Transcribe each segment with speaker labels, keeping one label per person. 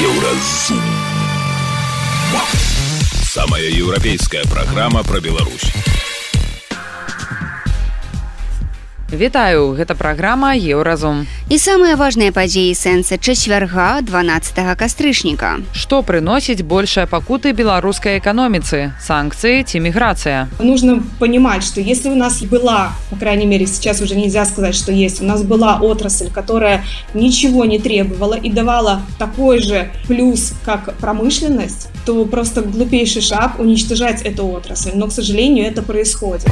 Speaker 1: Еўразум. Самая еўрапейская праграма пра Беларусь.
Speaker 2: Вітаю, гэта праграма Еўразум.
Speaker 3: І самыя важныя падзеі сэнса чацвярга 12 кастрычніка.
Speaker 2: Што прыносіць большая пакуты беларускай эканоміцы, санкцыі ці міграцыя.
Speaker 4: Нужно понимать, что если у нас была, по крайней мере, сейчас уже нельзя сказать, что есть, у нас была отрасль, которая ничего не требовала и давала такой же плюс, как промышленность, то просто глупейший шаг уничтожать эту отрасль. Но, к сожалению, это происходит.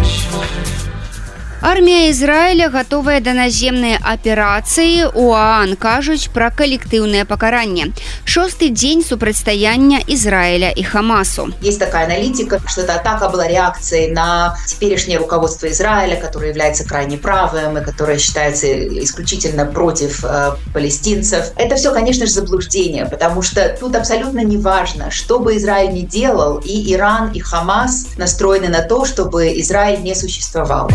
Speaker 3: Армія Ізраіля гатовая да наземнай аперацыі УАН кажуць пра калектыўнае пакаранне. Шосты дзень супрацьстаяння Израиля и Хамасу.
Speaker 5: Есть такая аналитика, что эта атака была реакцией на теперешнее руководство Израиля, которое является крайне правым и которое считается исключительно против э, палестинцев. Это все, конечно же, заблуждение, потому что тут абсолютно не важно, что бы Израиль ни делал, и Иран, и Хамас настроены на то, чтобы Израиль не существовал.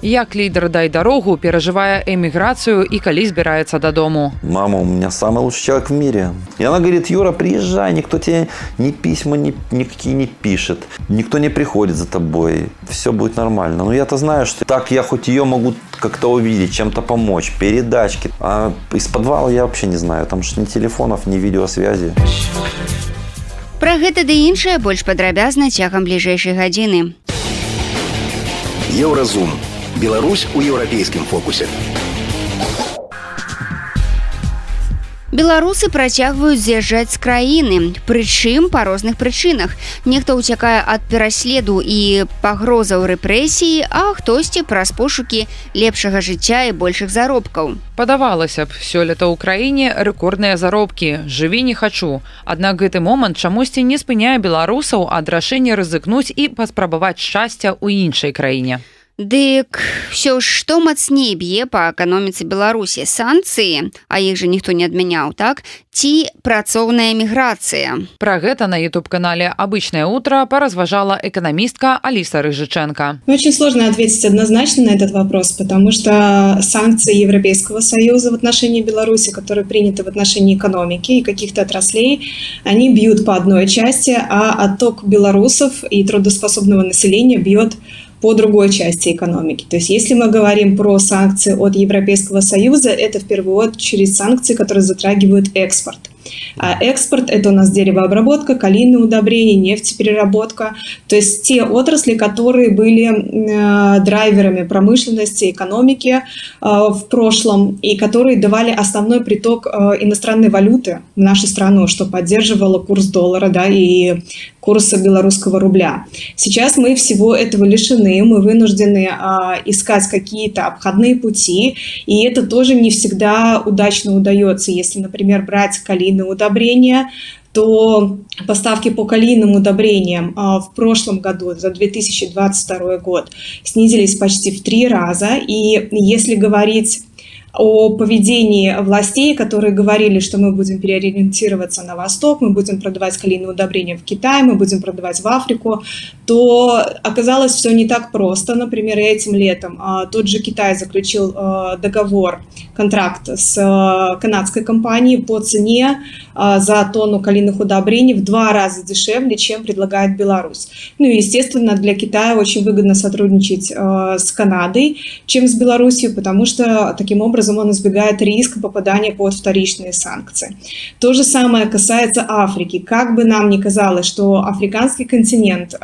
Speaker 2: Як лідер дай дарогу перажывае эміграцыю і калі збіраецца дадому.
Speaker 6: Мама у меня самый лучший человек в мире. И она говорит, Юра, приезжай, никто тебе ни письма ни, никакие не пишет, никто не приходит за тобой, все будет нормально. Но я-то знаю, что так я хоть ее могу как-то увидеть, чем-то помочь, передачки. А из подвала я вообще не знаю, там же ни телефонов, ни видеосвязи.
Speaker 3: Пра гэта ды іншае больш падрабязна цягам бліжэйшай гадзіны.
Speaker 1: Еўразум. Беларусь у еўрапейскім фокусе.
Speaker 3: Беларусы працягваюць з'язджаць з краіны, прычым па розных прычынах. Нехта ўцякае ад пераследу і пагрозаў рэпрэсіі, а хтосьці праз пошукі лепшага жыцця і большых заробкаў.
Speaker 2: Падавалася б, сёлета ў краіне рэкордныя заробкі, жыві не хачу. Аднак гэты момант чамусьці не спыняе беларусаў ад рашэння рызыкнуць і паспрабаваць шчасця ў іншай краіне.
Speaker 3: Дык ўсё ж што мацней б'е па эканоміцы Беларусі санкцыі, а іх жа ніхто не адмяняў так ці працоўная міграцыя.
Speaker 2: Пра гэта на YouTube-канале обычное утро поразважала экономистка Алиса Рыжиченко.
Speaker 4: Очень сложно ответить однозначно на этот вопрос, потому что санкции Европейского Союза в отношении Беларуси, которые приняты в отношении экономики и каких-то отраслей, они бьют по одной части, а отток белорусов и трудоспособного населения бьет по другой части экономики. То есть если мы говорим про санкции от Европейского Союза, это в первую очередь санкции, которые затрагивают экспорт. А экспорт – это у нас деревообработка, калийные удобрения, нефтепереработка. То есть те отрасли, которые были э, драйверами промышленности, экономики э, в прошлом и которые давали основной приток э, иностранной валюты в нашу страну, что поддерживало курс доллара да, и курса белорусского рубля. Сейчас мы всего этого лишены, мы вынуждены искать какие-то обходные пути, и это тоже не всегда удачно удается. Если, например, брать калийные калийные удобрения, то поставки по калийным удобрениям а, в прошлом году, за 2022 год, снизились почти в три раза. И если говорить о поведении властей, которые говорили, что мы будем переориентироваться на восток, мы будем продавать калийные удобрения в Китай, мы будем продавать в Африку, то оказалось все не так просто. Например, этим летом а, тот же Китай заключил а, договор, контракт с а, канадской компанией по цене за тонну калийных удобрений в два раза дешевле, чем предлагает Беларусь. Ну и, естественно, для Китая очень выгодно сотрудничать с Канадой, чем с Беларусью, потому что таким образом образом он избегает риска попадания под вторичные санкции. То же самое касается Африки. Как бы нам ни казалось, что африканский континент э,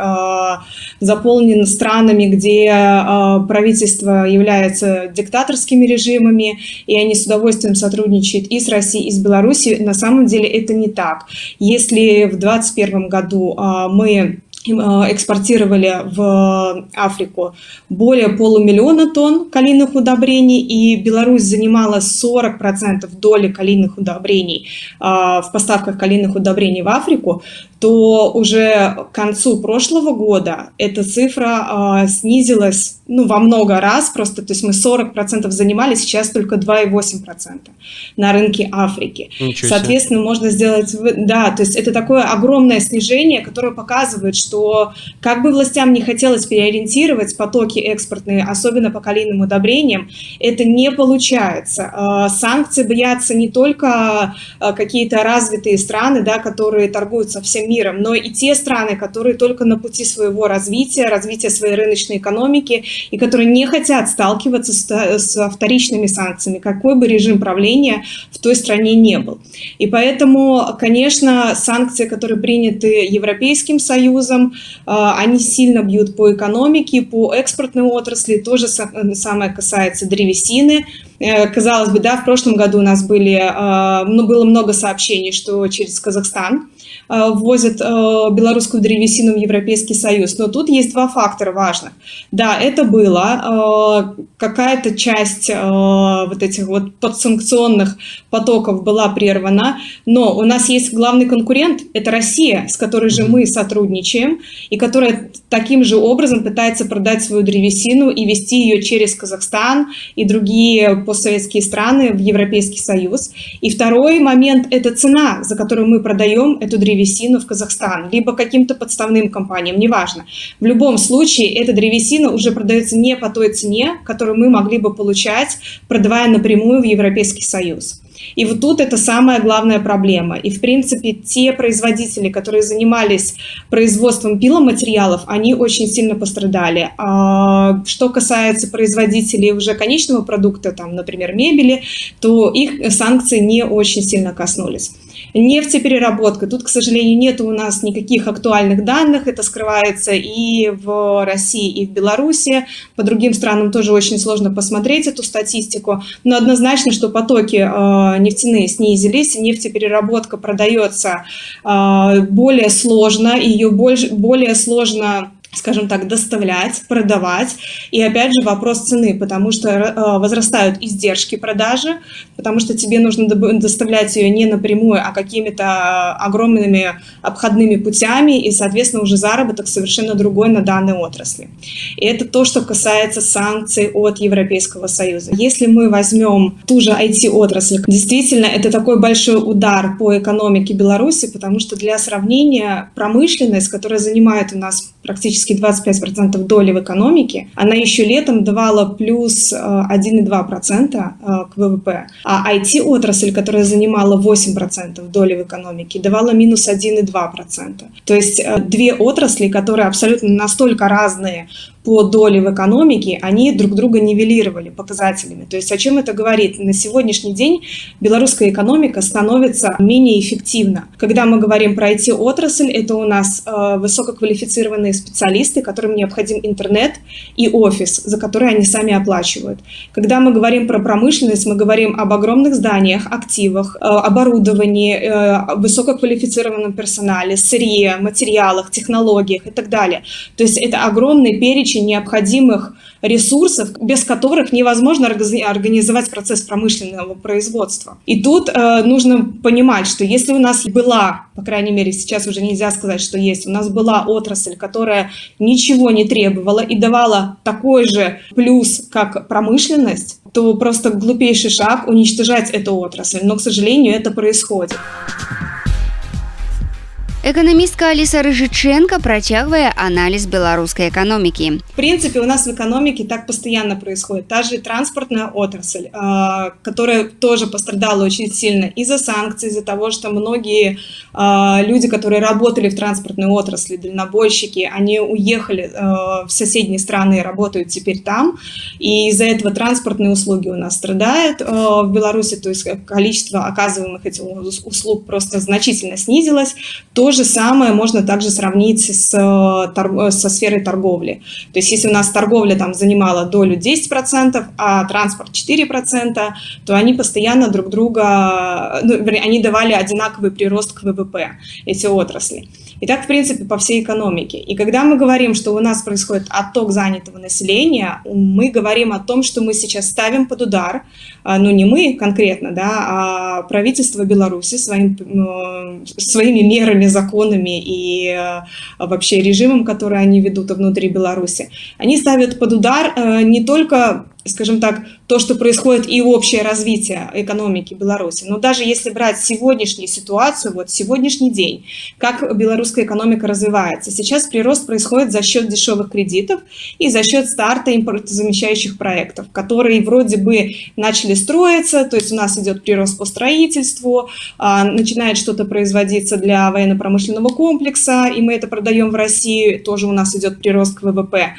Speaker 4: заполнен странами, где э, правительство является диктаторскими режимами, и они с удовольствием сотрудничают и с Россией, и с Белоруссией, на самом деле это не так. Если в 2021 году э, мы экспортировали в Африку более полумиллиона тонн калийных удобрений, и Беларусь занимала 40% доли калийных удобрений э, в поставках калийных удобрений в Африку, то уже к концу прошлого года эта цифра э, снизилась ну, во много раз, просто, то есть мы 40% занимали, сейчас только 2,8% на рынке Африки. Соответственно, можно сделать, да, то есть это такое огромное снижение, которое показывает, что как бы властям не хотелось переориентировать потоки экспортные, особенно по калийным удобрениям, это не получается. А, санкции боятся не только а, какие-то развитые страны, да, которые торгуют со всем миром, но и те страны, которые только на пути своего развития, развития своей рыночной экономики, и которые не хотят сталкиваться с, с вторичными санкциями, какой бы режим правления в той стране не был. И поэтому, конечно, санкции, которые приняты Европейским Союзом, а, они сильно бьют по экономике, по экспортной отрасли, то же самое касается древесины, Э, казалось бы, да, в прошлом году у нас были, э, ну, было много сообщений, что через Казахстан э, ввозят белорусскую древесину в Европейский Союз. Но тут есть два фактора важных. Да, это было. Какая-то часть вот этих вот подсанкционных потоков была прервана, но у нас есть главный конкурент, это Россия, с которой же мы сотрудничаем, и которая таким же образом пытается продать свою древесину и вести ее через Казахстан и другие постсоветские страны в Европейский Союз. И второй момент – это цена, за которую мы продаем эту древесину в Казахстан, либо каким-то подставным компаниям, неважно. В любом случае, эта древесина уже продается не по той цене, которую мы могли бы получать, продавая напрямую в Европейский Союз. И вот тут это самая главная проблема. И, в принципе, те производители, которые занимались производством пиломатериалов, они очень сильно пострадали. А что касается производителей уже конечного продукта, там, например, мебели, то их санкции не очень сильно коснулись. Нефтепереработка. Тут, к сожалению, нет у нас никаких актуальных данных. Это скрывается и в России, и в Беларуси. По другим странам тоже очень сложно посмотреть эту статистику. Но однозначно, что потоки э, нефтяные снизились. Нефтепереработка продается э, более сложно. Ее больше, более сложно скажем так, доставлять, продавать. И опять же вопрос цены, потому что э, возрастают издержки продажи, потому что тебе нужно доставлять ее не напрямую, а какими-то огромными обходными путями, и, соответственно, уже заработок совершенно другой на данной отрасли. И это то, что касается санкций от Европейского Союза. Если мы возьмем ту же IT-отрасль, действительно, это такой большой удар по экономике Беларуси, потому что для сравнения промышленность, которая занимает у нас практически 25% доли в экономике, она еще летом давала плюс 1,2% э, э, к ВВП. А IT-отрасль, которая занимала 8% доли в экономике, давала минус 1,2%. То есть э, две отрасли, которые абсолютно настолько разные по доле в экономике, они друг друга нивелировали показателями. То есть о чем это говорит? На сегодняшний день белорусская экономика становится менее эффективна. Когда мы говорим про IT-отрасль, это у нас э, высококвалифицированные специалисты, которым необходим интернет и офис, за который они сами оплачивают. Когда мы говорим про промышленность, мы говорим об огромных зданиях, активах, э, оборудовании, э, высококвалифицированном персонале, сырье, материалах, технологиях и так далее. То есть это огромный перечень необходимых ресурсов, без которых невозможно организовать процесс промышленного производства. И тут э, нужно понимать, что если у нас была, по крайней мере, сейчас уже нельзя сказать, что есть, у нас была отрасль, которая ничего не требовала и давала такой же плюс, как промышленность, то просто глупейший шаг уничтожать эту отрасль. Но, к сожалению, это происходит.
Speaker 3: Экономистка Алиса Рыжиченко протягивая анализ белорусской экономики.
Speaker 4: В принципе, у нас в экономике так постоянно происходит. Та же транспортная отрасль, а, которая тоже пострадала очень сильно из-за санкций, из-за того, что многие а, люди, которые работали в транспортной отрасли, дальнобойщики, они уехали а, в соседние страны и работают теперь там. И из-за этого транспортные услуги у нас страдают в Беларуси, то есть количество оказываемых этих услуг просто значительно снизилось. То то же самое можно также сравнить с, э, со сферой торговли. То есть если у нас торговля там занимала долю 10%, а транспорт 4%, то они постоянно друг друга, ну, они давали одинаковый прирост к ВВП, эти отрасли. И так, в принципе, по всей экономике. И когда мы говорим, что у нас происходит отток занятого населения, мы говорим о том, что мы сейчас ставим под удар, ну не мы конкретно, да, а правительство Беларуси своим, своими мерами, законами и э, вообще режимом, который они ведут внутри Беларуси, они ставят под удар э, не только скажем так, то, что происходит и общее развитие экономики Беларуси. Но даже если брать сегодняшнюю ситуацию, вот сегодняшний день, как белорусская экономика развивается. Сейчас прирост происходит за счет дешевых кредитов и за счет старта импортозамещающих проектов, которые вроде бы начали строиться, то есть у нас идет прирост по строительству, а, начинает что-то производиться для военно-промышленного комплекса, и мы это продаем в России, тоже у нас идет прирост к ВВП.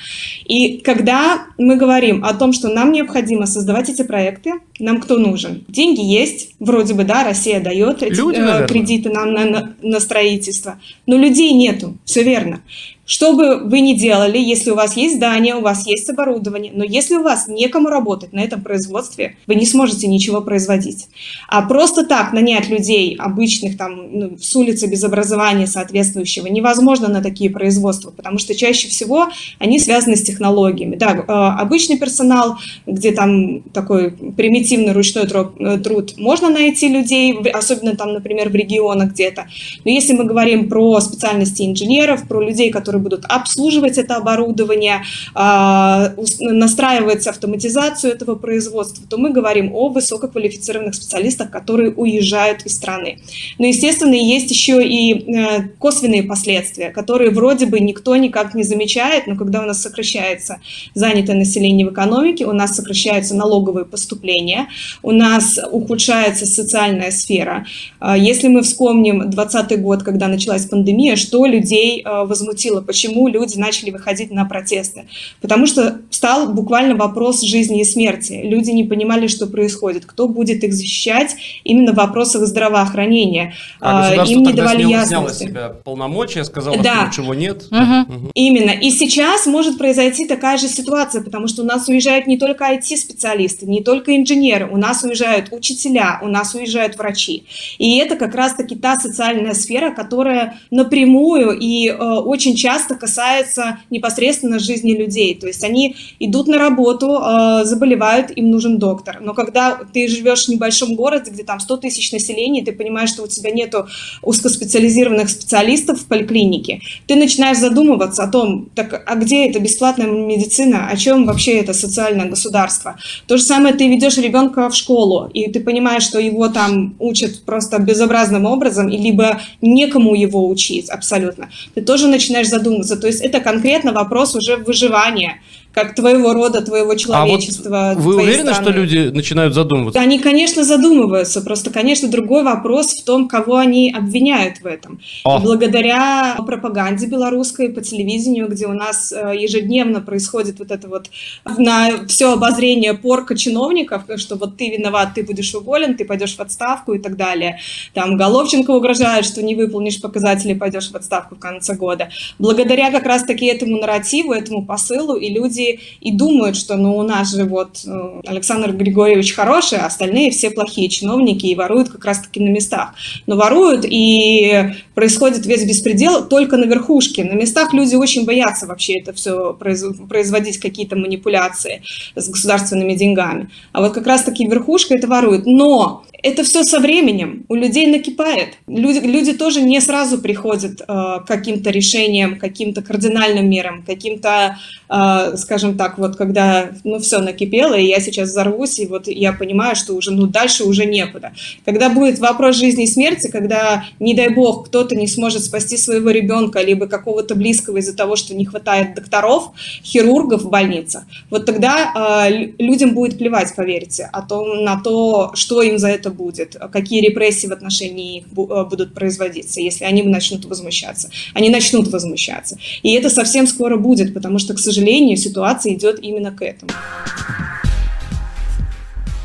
Speaker 4: И когда мы говорим о том, что нам необходимо создавать эти проекты, нам кто нужен? Деньги есть, вроде бы, да, Россия дает эти Люди, э, кредиты нам на, на, на строительство, но людей нету, все верно. Что бы вы ни делали, если у вас есть здание, у вас есть оборудование, но если у вас некому работать на этом производстве, вы не сможете ничего производить. А просто так нанять людей обычных там ну, с улицы без образования соответствующего невозможно на такие производства, потому что чаще всего они связаны с технологиями. Да, э, обычный персонал, где там такой примитивный ручной э, труд, можно найти людей, особенно там, например, в регионах где-то. Но если мы говорим про специальности инженеров, про людей, которые которые будут обслуживать это оборудование, а, настраивать автоматизацию этого производства, то мы говорим о высококвалифицированных специалистах, которые уезжают из страны. Но, естественно, есть еще и э, косвенные последствия, которые вроде бы никто никак не замечает, но когда у нас сокращается занятое население в экономике, у нас сокращаются налоговые поступления, у нас ухудшается социальная сфера. А, если мы вспомним 2020 год, когда началась пандемия, что людей э, возмутило почему люди начали выходить на протесты. Потому что стал буквально вопрос жизни и смерти. Люди не понимали, что происходит, кто будет их защищать именно в вопросах здравоохранения.
Speaker 7: А Им не давали снял, ясности. себя полномочия, сказала, да. что ничего нет.
Speaker 4: Угу. Угу. Именно. И сейчас может произойти такая же ситуация, потому что у нас уезжают не только IT-специалисты, не только инженеры, у нас уезжают учителя, у нас уезжают врачи. И это как раз-таки та социальная сфера, которая напрямую и э, очень часто касается непосредственно жизни людей. То есть они идут на работу, э, заболевают, им нужен доктор. Но когда ты живешь в небольшом городе, где там 100 тысяч населения, ты понимаешь, что у тебя нету узкоспециализированных специалистов в поликлинике, ты начинаешь задумываться о том, так, а где это бесплатная медицина, о чем вообще это социальное государство. То же самое ты ведешь ребенка в школу, и ты понимаешь, что его там учат просто безобразным образом, и либо некому его учить абсолютно. Ты тоже начинаешь задумываться. То есть это конкретно вопрос уже выживания как твоего рода, твоего человечества.
Speaker 7: А вот вы уверены, страны. что люди начинают задумываться?
Speaker 4: Они, конечно, задумываются. Просто, конечно, другой вопрос в том, кого они обвиняют в этом. О. И благодаря пропаганде белорусской по телевидению, где у нас э, ежедневно происходит вот это вот на все обозрение порка чиновников, что вот ты виноват, ты будешь уволен, ты пойдешь в отставку и так далее. Там Головченко угрожает, что не выполнишь показатели, пойдешь в отставку в конце года. Благодаря как раз-таки этому нарративу, этому посылу, и люди люди и думают, что ну у нас же вот э, Александр Григорьевич хороший, а остальные все плохие чиновники и воруют как раз-таки на местах. Но воруют и происходит весь беспредел только на верхушке. На местах люди очень боятся вообще это все производить какие-то манипуляции с государственными деньгами. А вот как раз-таки верхушка это ворует. Но это все со временем. У людей накипает. Люди, люди тоже не сразу приходят э, к каким-то решениям, каким-то кардинальным мерам, каким-то, э, скажем так, вот когда, ну, все накипело, и я сейчас взорвусь, и вот я понимаю, что уже, ну, дальше уже некуда. Когда будет вопрос жизни и смерти, когда, не дай бог, кто-то не сможет спасти своего ребенка, либо какого-то близкого из-за того, что не хватает докторов, хирургов в больницах, вот тогда э, людям будет плевать, поверьте, о том, на то, что им за это это будет, какие репрессии в отношении их э, будут производиться, если они начнут возмущаться. Они начнут возмущаться. И это совсем скоро будет, потому что, к сожалению, ситуация идет именно к этому.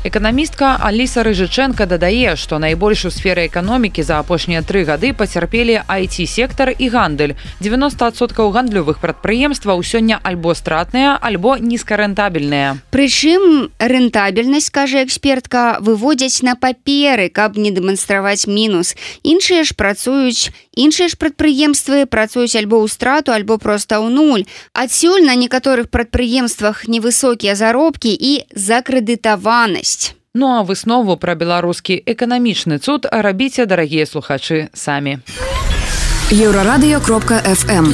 Speaker 2: Эканамістка Аліса Рыжыченко дадае, што найбольш у сферы эканомікі за апошнія тры гады пацярпелі IT-сектар і гандаль. 90соткаў гандлёвых прадпрыемстваў сёння альбо стратныя, альбо нізкарэнтабельныя.
Speaker 3: Прычым рэнтабельнасць, кажа экспертка, выводзяць на паперы, каб не дэманстраваць мінус. Іншыя ж працуюць іншыя ж прадпрыемствы працуюць альбо ў страту, альбо проста ў нуль. Адсюль на некаторых прадпрыемствах невысокія заробкі і закрэдытаванасць ёсць.
Speaker 2: Ну а выснову пра беларускі эканамічны цуд рабіце дарагія слухачы самі.
Speaker 8: еўрарадыё.фм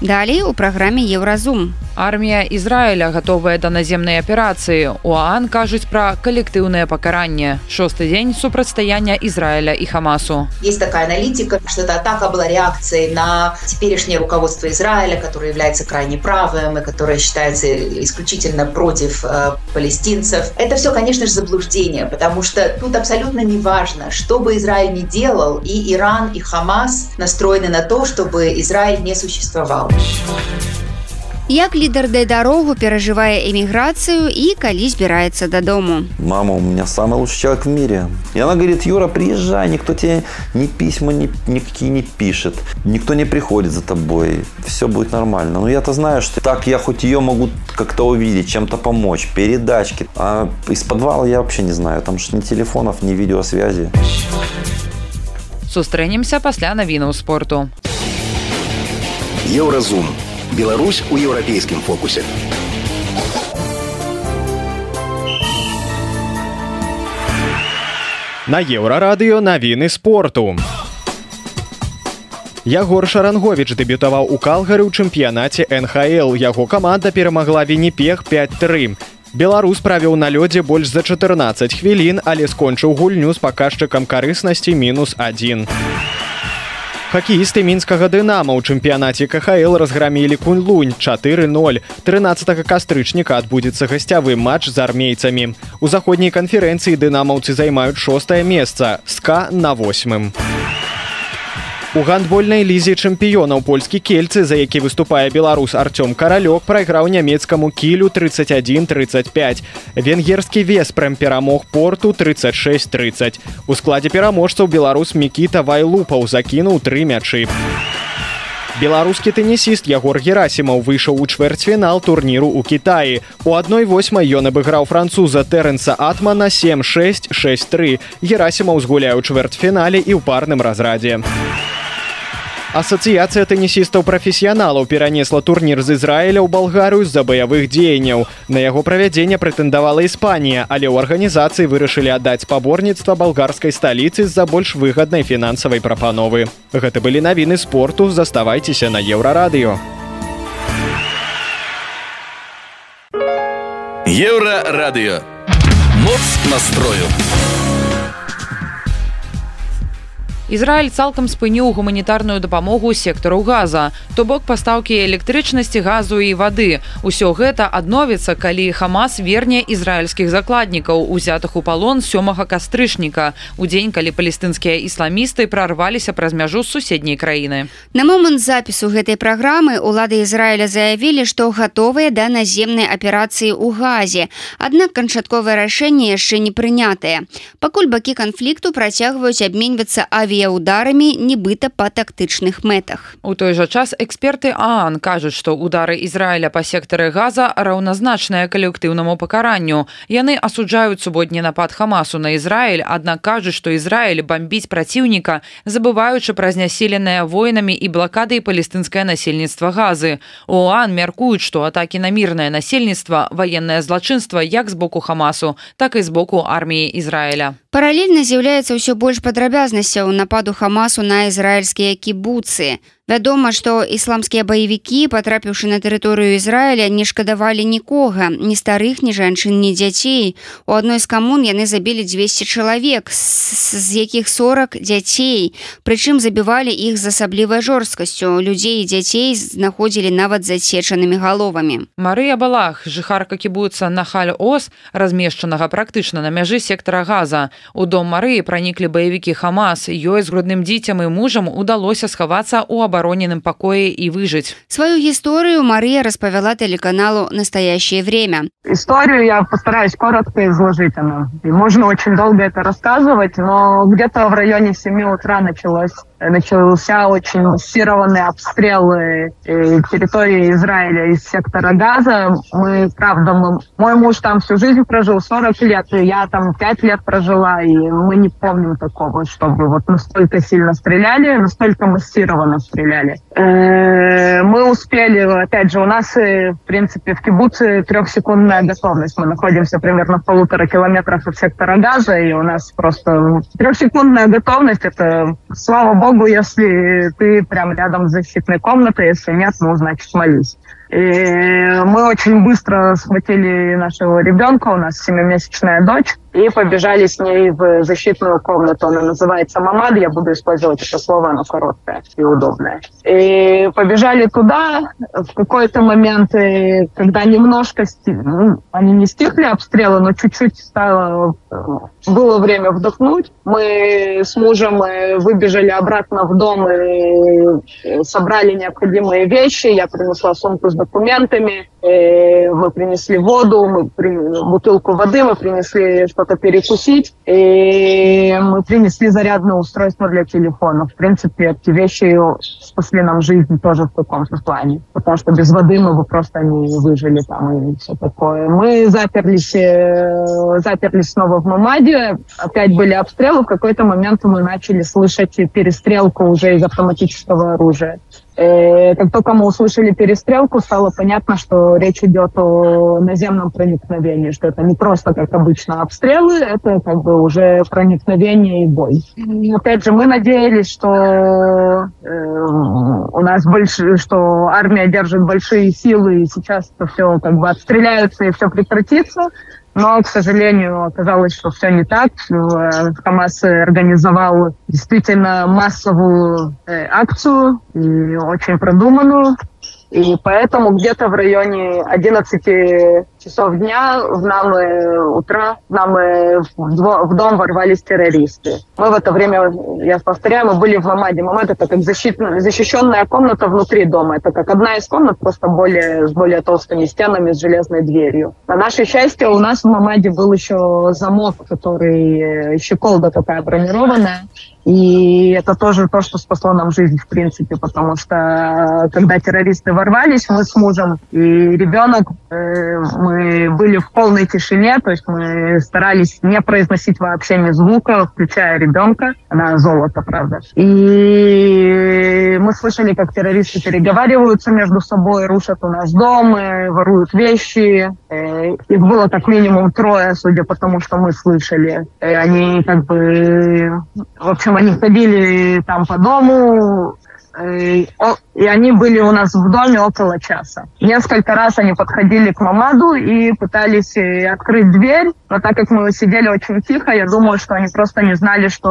Speaker 3: Далей у праграме Еўразум.
Speaker 2: Армія Ізраіля гатовая да наземнай аперацыі. УАН кажуць пра калектыўнае пакаранне. Шосты дзень супрацьстаяння Израиля и Хамасу.
Speaker 5: Есть такая аналитика, что эта атака была реакцией на теперешнее руководство Израиля, которое является крайне правым и которое считается исключительно против э, палестинцев. Это все, конечно же, заблуждение, потому что тут абсолютно не важно, что бы Израиль ни делал, и Иран, и Хамас настроены на то, чтобы Израиль не существовал.
Speaker 3: Як лідар дай дарогу перажывае эміграцыю і калі збіраецца дадому.
Speaker 6: Мама у меня самый лучший человек в мире. И она говорит, Юра, приезжай, никто тебе ни письма ни, никакие не пишет, никто не приходит за тобой, все будет нормально. Но я-то знаю, что так я хоть ее могу как-то увидеть, чем-то помочь, передачки. А из подвала я вообще не знаю, там что ни телефонов, ни видеосвязи.
Speaker 2: Сустрэнемся пасля навінаў спорту.
Speaker 1: Еўразум Беларусь у еўрапейскім фокусе.
Speaker 9: На еўрарадыё навіны спорту. Ягор Шаранговіч дэбютаваў у калгары ў чэмпіянаце НХл. Яго каманда перамагла Венепех 5-3. Беларус правіў на лёдзе больш за 14 хвілін, але скончыў гульню з паказчыкам карыснасці мінус 1. Хакеісты мінскага дынама ў чэмпіянаце КХл разграмілі кунь-лунь 4-0. 13 кастрычніка адбудзецца гасцявы матч з армейцамі. У заходняй канферэнцыі дынамаўцы займаюць шостае месца, ска на восьмым. У гандбольнай лізе чэмпіёнаў польскі кельцы, за які выступае беларус Артём каралёк прайграў нямецкаму кілю 31-35. Венгерскі веспрэм перамог порту 36-30. У складзе пераможцаў беларус Мікіта Вайлупаў закінуў тры мячы. Беларускі тэнісіст Ягор Герасімаў выйшаў у чвэрцьфінал турніру ў Кітаі. У адной восьмай ён абыграў француза Тэрэнса Атмана 7663. Герасімаў згуляе ў чвэрцьфінале і ў парным разрадзе. Асацыяцыя тэнісістаў прафесіяналаў перанесла турнір з Ізраіля ў балгарыю з-за баявых дзеянняў. На яго правядзенне прэтэндавала Іспанія, але ў арганізацыі вырашылі аддаць спаборніцтва балгарскай сталіцы з-за больш выгаднай фінансавай прапановы. Гэта былі навіны спорту, заставайцеся на еўрарадыё.
Speaker 1: Еўрарадыё. Моц настрою.
Speaker 2: Ізраіль цалкам спыніў гуманітарную дапамогу сектару газа то бок пастаўкі электрычнасці газу і вады усё гэта адновіцца калі хамас верне ізраільскіх закладнікаў узятых у палон сёмага кастрычніка у дзень калі палестынскія ісламісты прарваліся праз мяжу суседняй краіны
Speaker 3: на момант запісу гэтай праграмы улады Ізраіля заявілі што гатовыя да наземнай аперацыі ў газе аднак канчатковае рашэнне яшчэ не прынятае пакуль бакі канфлікту працягваюць абменьвацца аві авіяударамі нібыта па тактычных мэтах.
Speaker 2: У той жа час эксперты Аан кажуць, што удары Ізраіля па сектары газа раўназначныя калектыўнаму пакаранню. Яны асуджаюць суботні напад Хамасу на Ізраіль, аднак кажуць, што Ізраіль бамбіць праціўніка, забываючы пра знясіленыя войнамі і блакады палестынскае насельніцтва газы. У Аан мяркуюць, што атакі на мірнае насельніцтва ваеннае злачынства як з боку Хамасу, так і з боку арміі Ізраіля.
Speaker 3: Паралельна з'яўляецца ўсё больш падрабязнасцяў нападу хамасу на ізраільскія кібуцы Вядома, што ісламскія баевікі, патрапіўшы на тэрыторыю Ізраіля, не шкадавалі нікога, ні старых, ні жанчын, ні дзяцей. У адной з камун яны забілі 200 чалавек, з якіх 40 дзяцей. Прычым забівалі іх з асаблівай жорсткасцю. Людзей і дзяцей знаходзілі нават зацечанымі галовамі.
Speaker 2: Марыя Балах, жыхарка кібуцца на Халь-Ос, размешчанага практычна на мяжы сектара газа. У дом Марыі праніклі баевікі Хамас. Ёй з грудным дзіцям і мужам удалося схавацца ў абароненым пакоі і выжыць.
Speaker 3: Сваю гісторыю Мария распавяла телеканалу «Настоящее время».
Speaker 10: Историю я постараюсь коротко изложить. Она. И можно очень долго это рассказывать, но где-то в районе 7 утра началось начался очень массированный обстрел э, территории Израиля из сектора Газа. Мы, правда, мы, мой муж там всю жизнь прожил, 40 лет, и я там 5 лет прожила, и мы не помним такого, чтобы вот настолько сильно стреляли, настолько массированно стреляли. Э, мы успели, опять же, у нас, э, в принципе, в кибуце трехсекундная готовность. Мы находимся примерно в полутора километрах от сектора Газа, и у нас просто трехсекундная готовность. Это, слава богу, богу, если ты прям рядом с защитной комнатой, если нет, ну, значит, молись. И мы очень быстро схватили нашего ребенка, у нас семимесячная дочь, и побежали с ней в защитную комнату. Она называется «Мамад», я буду использовать это слово, оно короткое и удобное. И побежали туда. В какой-то момент, когда немножко ну, они не стихли обстрелы, но чуть-чуть стало, было время вдохнуть, мы с мужем выбежали обратно в дом и собрали необходимые вещи. Я принесла сумку с документами, мы принесли воду, мы принесли бутылку воды, мы принесли что-то перекусить, и мы принесли зарядное устройство для телефона. В принципе, эти вещи спасли нам жизнь тоже в каком-то плане, потому что без воды мы бы просто не выжили там и все такое. Мы заперлись, э, заперлись снова в Мамаде, опять были обстрелы, в какой-то момент мы начали слышать перестрелку уже из автоматического оружия. Э, как только мы услышали перестрелку, стало понятно, что речь идет о наземном проникновении, что это не просто, как обычно, обстрелы, это как бы уже проникновение и бой. И, опять же, мы надеялись, что э, у нас больше, что армия держит большие силы, и сейчас все как бы отстреляются и все прекратится. Но, к сожалению, оказалось, что все не так. Э, Хамас организовал действительно массовую э, акцию и очень продуманную. И поэтому где-то в районе 11 часов дня в нам утра в нам в дом ворвались террористы. Мы в это время, я повторяю, мы были в Мамаде. Мамад это как защищенная комната внутри дома. Это как одна из комнат, просто более, с более толстыми стенами, с железной дверью. На наше счастье, у нас в Мамаде был еще замок, который, щеколда такая бронированная. И это тоже то, что спасло нам жизнь, в принципе, потому что когда террористы ворвались, мы с мужем и ребенок, э, были в полной тишине, то есть мы старались не произносить вообще ни звука, включая ребенка. Она золото, правда. И мы слышали, как террористы переговариваются между собой, рушат у нас дом, э, воруют вещи. Э, их было как минимум трое, судя по тому, что мы слышали. И они как бы... В общем, они ходили там по дому, и они были у нас в доме около часа. Несколько раз они подходили к Мамаду и пытались э, открыть дверь, но так как мы сидели очень тихо, я думаю, что они просто не знали, что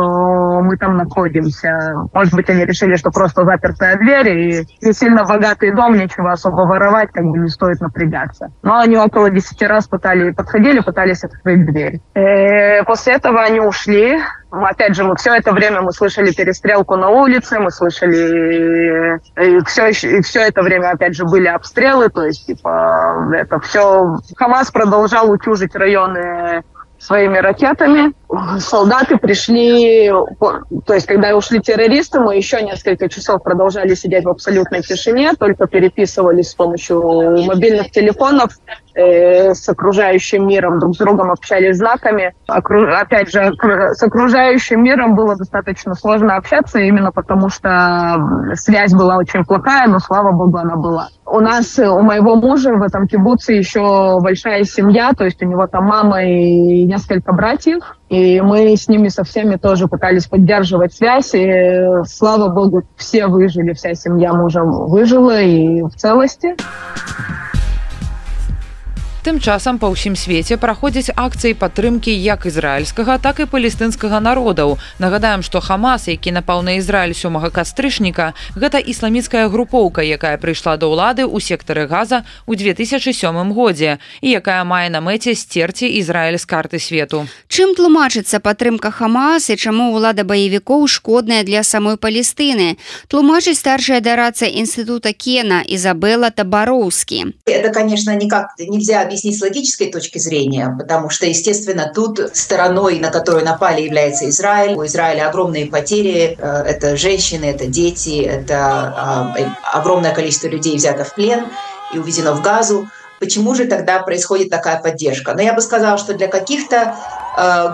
Speaker 10: мы там находимся. Может быть, они решили, что просто запертая дверь, и не сильно богатый дом, нечего особо воровать, как бы не стоит напрягаться. Но они около десяти раз пытали, подходили, пытались открыть дверь. И э, после этого они ушли, опять же, мы все это время мы слышали перестрелку на улице, мы слышали и все, и все это время, опять же, были обстрелы, то есть, типа, это все... Хамас продолжал утюжить районы своими ракетами. Солдаты пришли, то есть когда ушли террористы, мы еще несколько часов продолжали сидеть в абсолютной тишине, только переписывались с помощью мобильных телефонов э, с окружающим миром, друг с другом общались знаками. Окру... Опять же, с окружающим миром было достаточно сложно общаться, именно потому что связь была очень плохая, но, слава богу, она была. У нас, у моего мужа в этом кибуце еще большая семья, то есть у него там мама и несколько братьев, и мы с ними со всеми тоже пытались поддерживать связь, и, слава богу, все выжили, вся семья мужа выжила и в целости.
Speaker 2: Тым часам па ўсім свеце праходзяць акцыі падтрымкі як ізраільскага так і палестынскага народаў нагадаем што хамас які напаў на ізраіль сёмага кастрычніка гэта ісламіцкая групоўка якая прыйшла да ўлады ў сектары газа ў 2007 годзе і якая мае на мэце сцерці ізраіль з карты свету
Speaker 3: чым тлумачыцца падтрымка хамас і чаму ўлада баевікоў шкодная для самой палестыны тлумачыць старшая дарацца інстытута кена изабелла табароўскі
Speaker 5: это конечно никак нельзя объяснить с логической точки зрения, потому что, естественно, тут стороной, на которую напали, является Израиль. У Израиля огромные потери. Э, это женщины, это дети, это э, огромное количество людей взято в плен и увезено в Газу. Почему же тогда происходит такая поддержка? Но я бы сказала, что для каких-то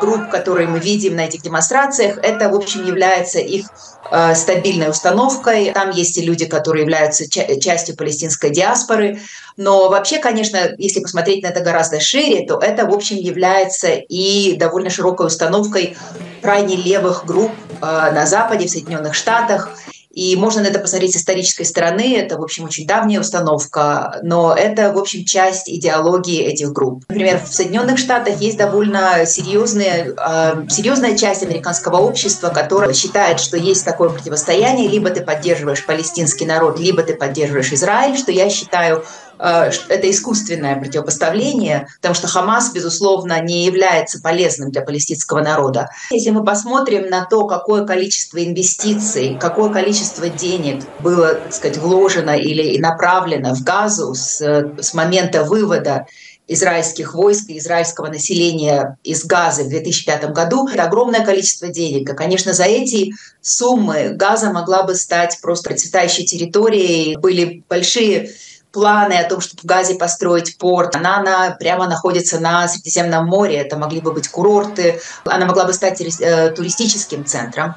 Speaker 5: групп, которые мы видим на этих демонстрациях, это, в общем, является их э, стабильной установкой. Там есть и люди, которые являются ча- частью палестинской диаспоры. Но вообще, конечно, если посмотреть на это гораздо шире, то это, в общем, является и довольно широкой установкой крайне левых групп э, на Западе, в Соединенных Штатах. И можно на это посмотреть с исторической стороны. Это, в общем, очень давняя установка, но это, в общем, часть идеологии этих групп. Например, в Соединенных Штатах есть довольно серьезная, э, серьезная часть американского общества, которая считает, что есть такое противостояние, либо ты поддерживаешь палестинский народ, либо ты поддерживаешь Израиль, что я считаю это искусственное противопоставление, потому что Хамас, безусловно, не является полезным для палестинского народа. Если мы посмотрим на то, какое количество инвестиций, какое количество денег было, так сказать, вложено или направлено в Газу с, с момента вывода израильских войск и израильского населения из Газы в 2005 году. Это огромное количество денег. И, конечно, за эти суммы Газа могла бы стать просто процветающей территорией. Были большие планы о том, чтобы в Газе построить порт. Она, она прямо находится на Средиземном море, это могли бы быть курорты, она могла бы стать э, туристическим центром.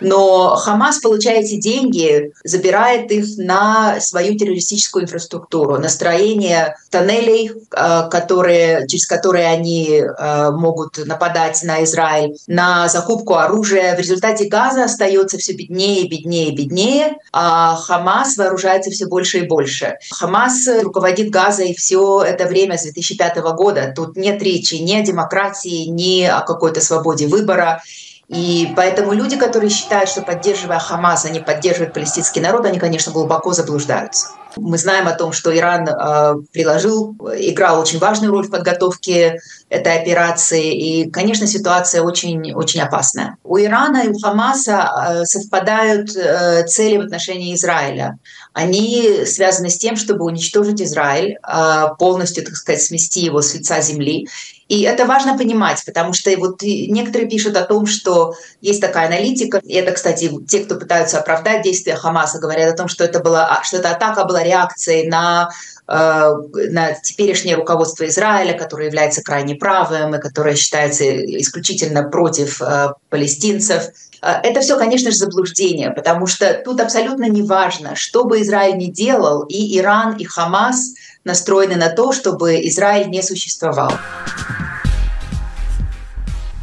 Speaker 5: Но Хамас, получая эти деньги, забирает их на свою террористическую инфраструктуру, на строение тоннелей, э, которые, через которые они э, могут нападать на Израиль, на закупку оружия. В результате Газа остается все беднее, беднее, беднее, а Хамас вооружается все больше и больше. Хамас руководит Газой все это время с 2005 года. Тут нет речи ни о демократии, ни о какой-то свободе выбора. И поэтому люди, которые считают, что поддерживая Хамас, они поддерживают палестинский народ, они, конечно, глубоко заблуждаются. Мы знаем о том, что Иран э, приложил, играл очень важную роль в подготовке этой операции. И, конечно, ситуация очень, очень опасная. У Ирана и у Хамаса э, совпадают э, цели в отношении Израиля. Они связаны с тем, чтобы уничтожить Израиль, э, полностью, так сказать, смести его с лица земли. И это важно понимать, потому что вот некоторые пишут о том, что есть такая аналитика, и это, кстати, те, кто пытаются оправдать действия Хамаса, говорят о том, что это была, что эта атака была реакцией на э, на теперешнее руководство Израиля, которое является крайне правым и которое считается исключительно против э, палестинцев. Э, это все, конечно же, заблуждение, потому что тут абсолютно не важно, что бы Израиль ни делал, и Иран, и Хамас настроены на то, чтобы Израиль не существовал.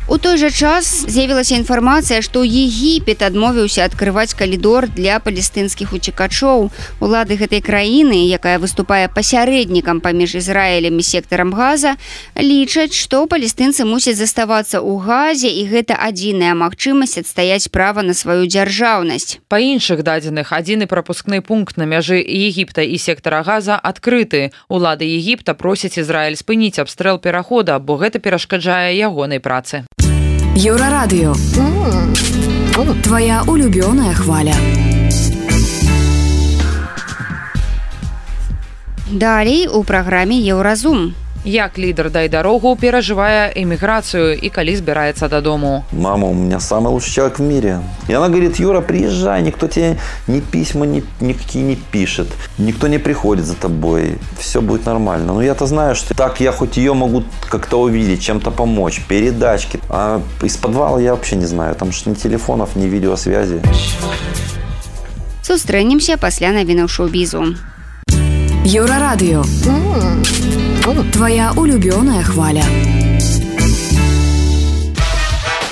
Speaker 3: У той жа час з'явілася інфармацыя, што Егіпет адмовіўся адкрываць калідор для палестынскіх уцекачоў. Улады гэтай краіны, якая выступае пасярэднікам паміж Ізраілем і сектарам газа, лічаць, што палестынцы мусяць заставацца ў газе і гэта адзіная магчымасць адстаяць права на сваю дзяржаўнасць.
Speaker 2: Па іншых дадзеных адзіны прапускны пункт на мяжы Егіпта і сектара газа адкрыты. Улады Егіпта просяць Ізраіль спыніць абстрэл перахода, бо гэта перашкаджае ягонай працы.
Speaker 8: Еўрарадыё. Твая улюбёная хваля.
Speaker 3: Далей у праграме Еўразум
Speaker 2: як лідар дай дарогу перажывае эміграцыю і калі збіраецца дадому
Speaker 6: мама у меня самый лучший человек в мире и она говорит юра приезжай никто тебе ни письма ни, никакие не пишет никто не приходит за тобой все будет нормально но я-то знаю что так я хоть ее могу как-то увидеть чем-то помочь передачки а из подвала я вообще не знаю там что ни телефонов ни видеосвязи
Speaker 3: сустрэнемся пасля навінаў шоу-бізу
Speaker 8: еўрарадыё Твоя улюбёная хваля.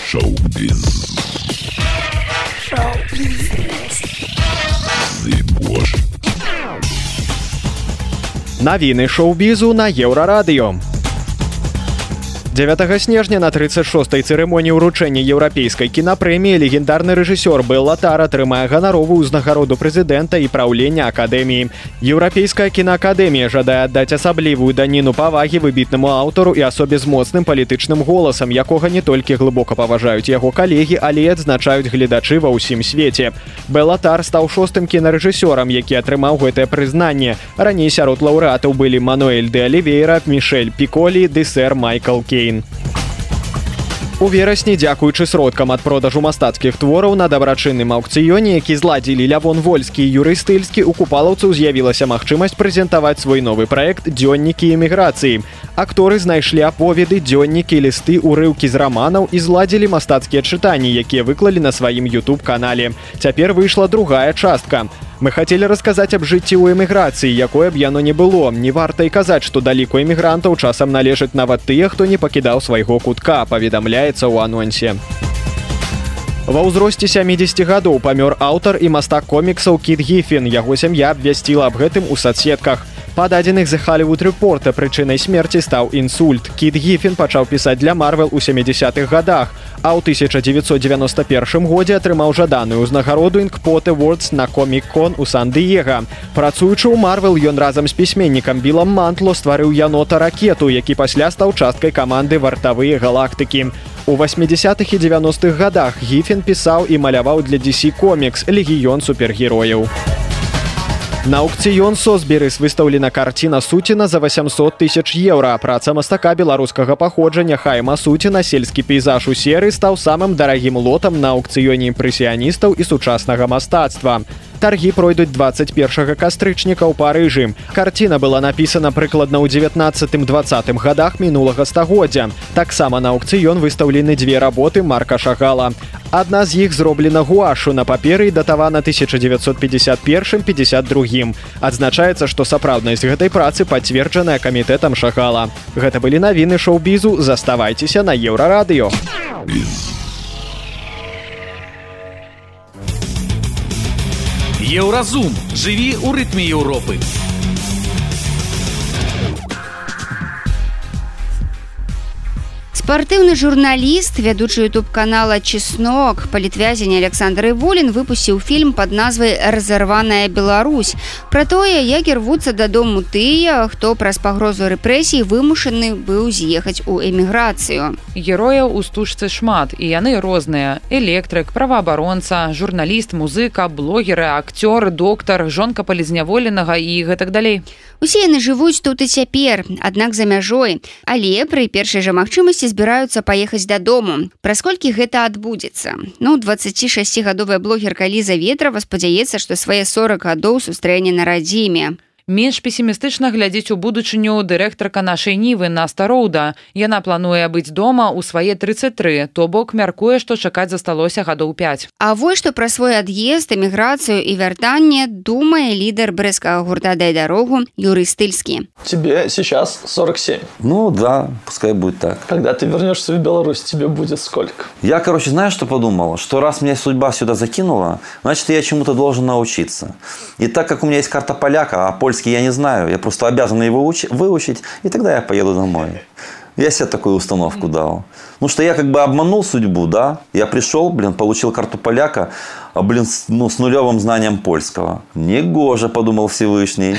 Speaker 8: Шоу-біз. Шоу-біз.
Speaker 9: Навіны шоу-бізу на еўрарадыё. 9 снежня на 36 цырымоніі ўручэння еўрапейскай кінапрэміі легендарны рэжысёр Беллатар атрымае ганаровую ўзнагароду прэзідэнта і праўлення акадэміі. Еўрапейская кінаакадэмія жадае аддаць асаблівую даніну павагі выбітнаму аўтару і асобе з моцным палітычным голасам, якога не толькі глыбока паважаюць яго калегі, але і адзначаюць гледачы ва ўсім свеце. Беллатар стаў шостым кінарэжысёрам, які атрымаў гэтае прызнанне. Раней сярод лаўрэатаў былі Мануэль де Алівейра, Мішель Піколі, дысэр Майкл Кей Україн. У верасні дзякуючы сродкам ад продажу мастацкіх твораў на дабрачынным аўкцыёне, які зладзілі лявон вольскі юрыстыльскі у купалаўцаў з'явілася магчымасць прэзентаваць свой новы праект дзённікі эміграцыі. Акторы знайшлі аповеды дзённікі лісты урыўкі з раманаў і зладзілі мастацкія чытанні, якія выклалі на сваім youtube канале. Цяпер выйшла другая частка. Мы хацелі расказаць аб жыцці ў эміграцыі, якое б яно не было. Не варта і казаць, што даліку эмігрантаў часам належаць нават тыя, хто не пакідаў свайго кутка, паведамляецца ў анонсе. Ва ўзросце 70 гадоў памёр аўтар і мастак коміксаў кіт гіфін. Яго сям'я абвясціла аб гэтым у садсетках. Па дадзеных за Халівуд рэпорта прычынай смерці стаў інсульт. Кіт Гіфін пачаў пісаць для Марвел у 70-х годах, а ў 1991 годзе атрымаў жаданую ўзнагароду інкпоты Words на комік-кон у Сан-Дыега. Працуючы ў Марвел, ён разам з пісьменнікам Білам Мантло стварыў янота ракету, які пасля стаў часткай каманды вартавыя галактыкі. У 80-х і 90-х годах Гіфін пісаў і маляваў для DC комікс легіён супергерояў. На аукцыён сосберыс выстаўлена карціна суціна за 800 тысяч еўра. Праца мастака беларускага паходжання хайма суціна сельскі пейзаж у серы стаў самым дарагім лотам на аукцыёне імпрэсіяністаў і сучаснага мастацтва. Таргі пройдуць 21 кастрычніка ў парыжы. Карціна была напісана прыкладна ў 19-20 годах мінулага стагоддзя. Таксама на аукцыён выстаўлены дзве работы марка шагала. Адна з іх зроблена гуашу на паперы датавана 1951-52. Адзначаецца, што сапраўднасць гэтай працы пацверджаная камітэтам шагала. Гэта былі навіны шоу-бізу, заставайцеся на еўрарадыё.
Speaker 1: Еўразум жыві ў рытме Еўропы.
Speaker 3: Спартыўны журналіст вядучы youtube канала чеснок палітвязень александр волін выпусціў фільм под назвай разарваная Беларусь про тое як рвуцца дадому тыя хто праз пагрозу рэпрэсій вымушаны быў з'ехаць у эміграцыю
Speaker 2: герояў у стужцы шмат і яны розныя. Электрык праваабаронца журналіст музыка блогеры акцёр доктар жонка палізняволенага і гэтак далей.
Speaker 3: Усе яны жывуць тут і цяпер аднак за мяжой. Але пры першай жа магчымасці збіраюцца паехаць дадому праз колькі гэта адбудзецца ну 26гадовая блогерка ліза ветрова спадзяецца што свае 40 гадоў сустрэне на радзіме
Speaker 2: менш песімістычна глядзець у будучыню дырэктарка нашай нівы на староўда яна плануе быць дома ў свае 33 то бок мяркуе што чакаць засталося гадоў 5
Speaker 3: А вось што пра свой ад'езд эміграцыю і вяртанне думае лідар брэскага гурта дай дарогу юрыстыльскі
Speaker 11: тебе сейчас 47
Speaker 6: ну да пускай будет так.
Speaker 11: Когда ты вернешься в Беларусь тебе будет сколько?
Speaker 6: Я короче знаю что подумала? Что раз мне судьба сюда закинула значит я чему-то должен научиться. И так как у меня есть карта поляка а польша польский я не знаю, я просто обязан его выучить, и тогда я поеду домой. Я себе такую установку дал. Ну, что я как бы обманул судьбу, да. Я пришел, блин, получил карту поляка, а, блин, с, ну, с нулевым знанием польского. Негоже, подумал Всевышний.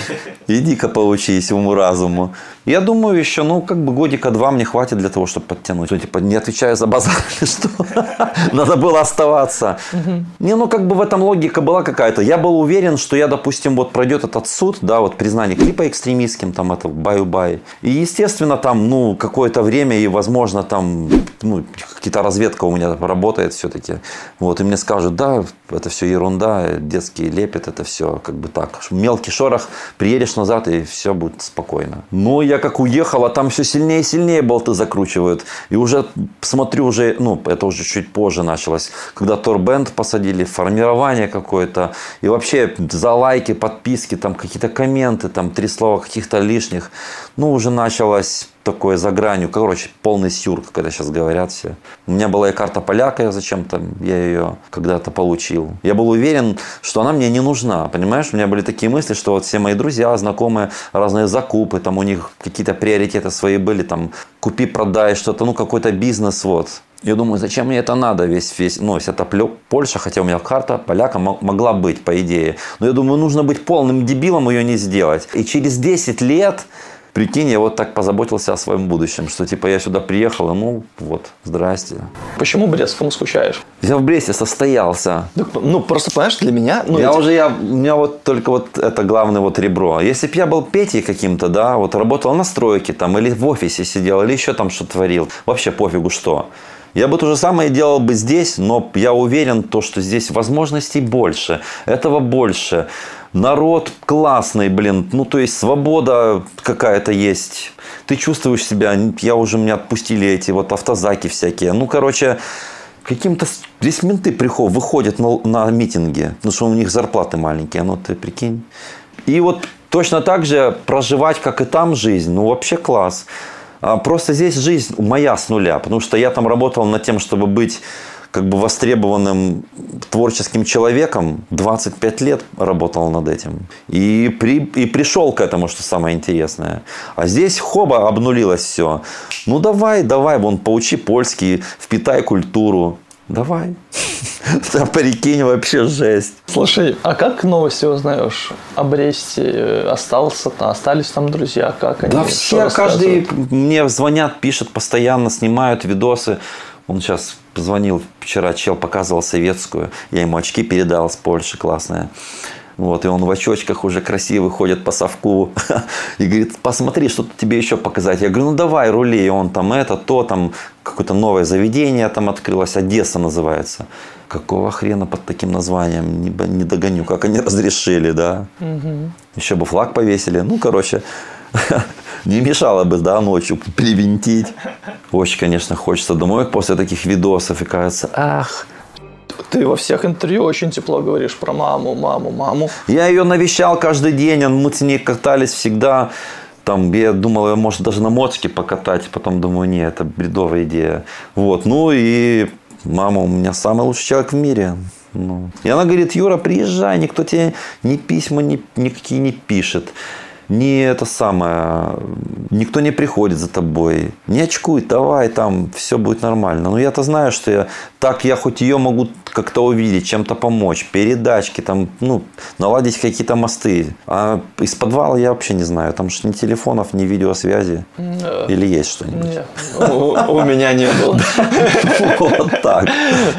Speaker 6: Иди-ка поучись уму-разуму. Я думаю, еще, ну, как бы годика два мне хватит для того, чтобы подтянуть. Ну, типа, не отвечаю за базар, что надо было оставаться. Не, ну, как бы в этом логика была какая-то. Я был уверен, что я, допустим, вот пройдет этот суд, да, вот признание клипа экстремистским, там, это баю-бай. И, естественно, там, ну, какое-то время и, возможно, там, ну, какие-то разведка у меня работает все-таки. Вот, и мне скажут, да, это все ерунда, детский лепет, это все как бы так. Мелкий шорох, приедешь назад, и все будет спокойно. Но я я как уехал, а там все сильнее и сильнее болты закручивают. И уже смотрю, уже, ну, это уже чуть позже началось, когда Торбенд посадили, формирование какое-то. И вообще за лайки, подписки, там какие-то комменты, там три слова каких-то лишних. Ну, уже началось такое за гранью. Короче, полный сюр, как это сейчас говорят все. У меня была и карта поляка, я зачем-то, я ее когда-то получил. Я был уверен, что она мне не нужна, понимаешь? У меня были такие мысли, что вот все мои друзья, знакомые, разные закупы, там у них какие-то приоритеты свои были, там купи, продай что-то, ну какой-то бизнес, вот. Я думаю, зачем мне это надо, весь, весь, ну, вся эта Польша, хотя у меня карта поляка могла быть, по идее. Но я думаю, нужно быть полным дебилом ее не сделать. И через 10 лет Прикинь, я вот так позаботился о своем будущем, что типа я сюда приехал, и ну вот, здрасте.
Speaker 11: Почему Брест? Кому скучаешь?
Speaker 6: Я в Бресте состоялся.
Speaker 11: Ну, просто, понимаешь, для меня... Ну,
Speaker 6: я эти... уже, я, у меня вот только вот это главное вот ребро. Если бы я был Петей каким-то, да, вот работал на стройке там, или в офисе сидел, или еще там что творил, вообще пофигу что. Я бы то же самое делал бы здесь, но я уверен, то, что здесь возможностей больше, этого больше народ классный, блин, ну то есть свобода какая-то есть. Ты чувствуешь себя, я уже, меня отпустили эти вот автозаки всякие. Ну, короче, каким-то... Здесь менты приходят, выходят на, на митинги, потому что у них зарплаты маленькие, ну ты прикинь. И вот точно так же проживать, как и там жизнь, ну вообще класс. А просто здесь жизнь моя с нуля, потому что я там работал над тем, чтобы быть как бы востребованным творческим человеком. 25 лет работал над этим. И, при, и пришел к этому, что самое интересное. А здесь хоба обнулилось все. Ну давай, давай, вон поучи польский, впитай культуру. Давай. Да прикинь, вообще жесть.
Speaker 11: Слушай, а как новости узнаешь о Бресте? Остался, остались там друзья? Как они?
Speaker 6: Да все, каждый мне звонят, пишет постоянно, снимают видосы. Он сейчас позвонил вчера, чел показывал советскую. Я ему очки передал с Польши, классная. Вот, и он в очочках уже красивый ходит по совку и говорит, посмотри, что тебе еще показать. Я говорю, ну давай, рули. И он там это, то, там какое-то новое заведение там открылось, Одесса называется. Какого хрена под таким названием? Не, не догоню, как они разрешили, да? Угу. Еще бы флаг повесили. Ну, короче, не мешало бы, да, ночью привинтить. Очень, конечно, хочется домой после таких видосов. И кажется, ах,
Speaker 11: ты во всех интервью очень тепло говоришь про маму, маму, маму.
Speaker 6: Я ее навещал каждый день, мы с ней катались всегда. Там, я думал, может даже на мотике покатать, потом думаю, нет, это бредовая идея. Вот, ну и мама у меня самый лучший человек в мире. Ну. И она говорит, Юра, приезжай, никто тебе ни письма ни, никакие не пишет не это самое, никто не приходит за тобой, не очкуй, давай, там все будет нормально. Но я-то знаю, что я так я хоть ее могу как-то увидеть, чем-то помочь, передачки, там, ну, наладить какие-то мосты. А из подвала я вообще не знаю, там же ни телефонов, ни видеосвязи. Или есть что-нибудь?
Speaker 11: У меня не было.
Speaker 6: Вот так.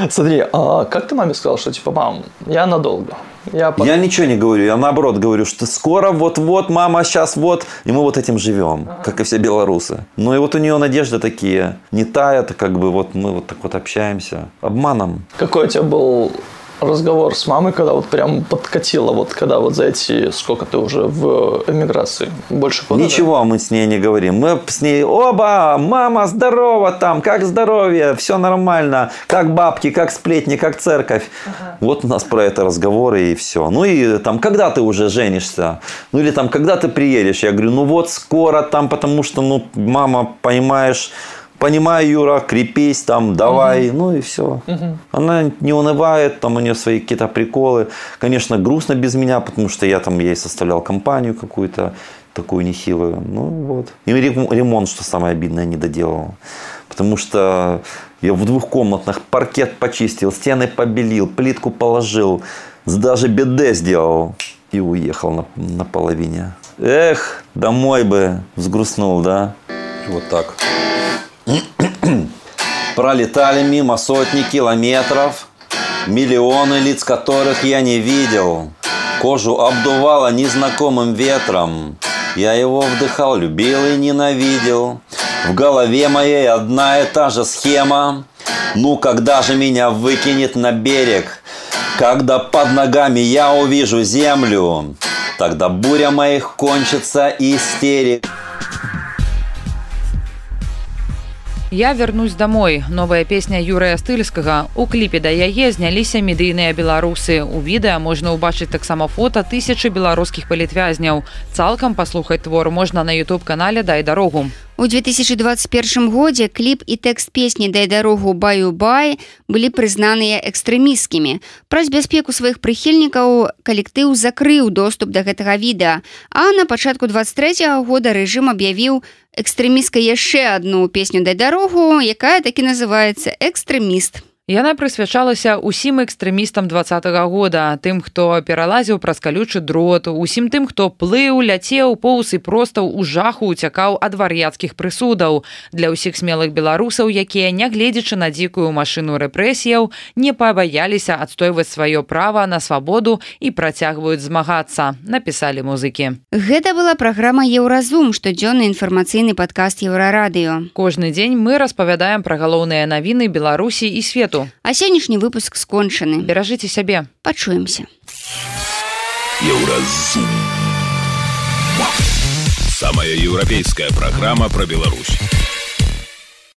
Speaker 11: Смотри, а как ты маме сказал, что типа, мам, я надолго?
Speaker 6: Я, под... я ничего не говорю, я наоборот говорю, что скоро вот-вот, мама, сейчас вот, и мы вот этим живем, ага. как и все белорусы. Ну и вот у нее надежды такие, не тают, как бы вот мы вот так вот общаемся, обманом.
Speaker 11: Какой у тебя был разговор с мамой, когда вот прям подкатило, вот когда вот за эти, сколько ты уже в эмиграции? Больше года?
Speaker 6: Ничего да? мы с ней не говорим. Мы с ней, оба, мама, здорово там, как здоровье, все нормально, как бабки, как сплетни, как церковь. Ага. Вот у нас про это разговоры и все. Ну и там, когда ты уже женишься? Ну или там, когда ты приедешь? Я говорю, ну вот скоро там, потому что, ну, мама, понимаешь, Понимаю, Юра, крепись там, давай, угу. ну и все. Угу. Она не унывает, там у нее свои какие-то приколы. Конечно, грустно без меня, потому что я там ей составлял компанию какую-то такую нехилую. Ну вот. И ремонт, что самое обидное, не доделал. Потому что я в двухкомнатных паркет почистил, стены побелил, плитку положил, даже БД сделал и уехал на, на половине. Эх, домой бы взгрустнул, да? Вот так. Пролетали мимо сотни километров, миллионы лиц которых я не видел. Кожу обдувало незнакомым ветром. Я его вдыхал, любил и ненавидел. В голове моей одна и та же схема. Ну, когда же меня выкинет на берег? Когда под ногами я увижу землю, тогда буря моих кончится истерик.
Speaker 2: Я вернусь домой. Новая песня Юрыя Стыльскага. У кліпе да яе зняліся медыйныя беларусы. У відэа можна ўбачыць таксама фота тысячы беларускіх палітвязняў. Цалкам паслухаць твор можна на YouTube-канале дай дарогу.
Speaker 3: У 2021 годзе кліп і тэкст песні дай дарогу баю-бай былі прызнаныя экстрэміскімі. Праз бяспеку сваіх прыхільнікаў калектыў закрыў доступ да гэтага відэа. А на пачатку 23 -го года рэжым аб'явіў экстрэміска яшчэ одну песню дай дарогу якая такі называется экстрэміст
Speaker 2: Яна прысвячалася ўсім экстрэмістам два -го года, тым, хто пералазіў праз калючы дрот, усім тым, хто плыў, ляцеў поўз і проста ў жаху уцякаў ад вар'яцкіх прысудаў. Для ўсіх смелых беларусаў, якія, нягледзячы на дзікую машыну рэпрэсіяў, не пабаяліся адстойваць сваё права на свабоду і працягваюць змагацца, напісалі музыкі.
Speaker 3: Гэта была праграма Еўразум, штодзённы інфармацыйны падкаст еўрарадыё.
Speaker 2: Кожны дзень мы распавядаем пра галоўныя навіны Беларусі і свету свету.
Speaker 3: А сённяшні выпуск скончаны.
Speaker 2: Беражыце сябе.
Speaker 3: Пачуемся.
Speaker 8: Еўразум. Самая еўрапейская праграма пра Беларусь.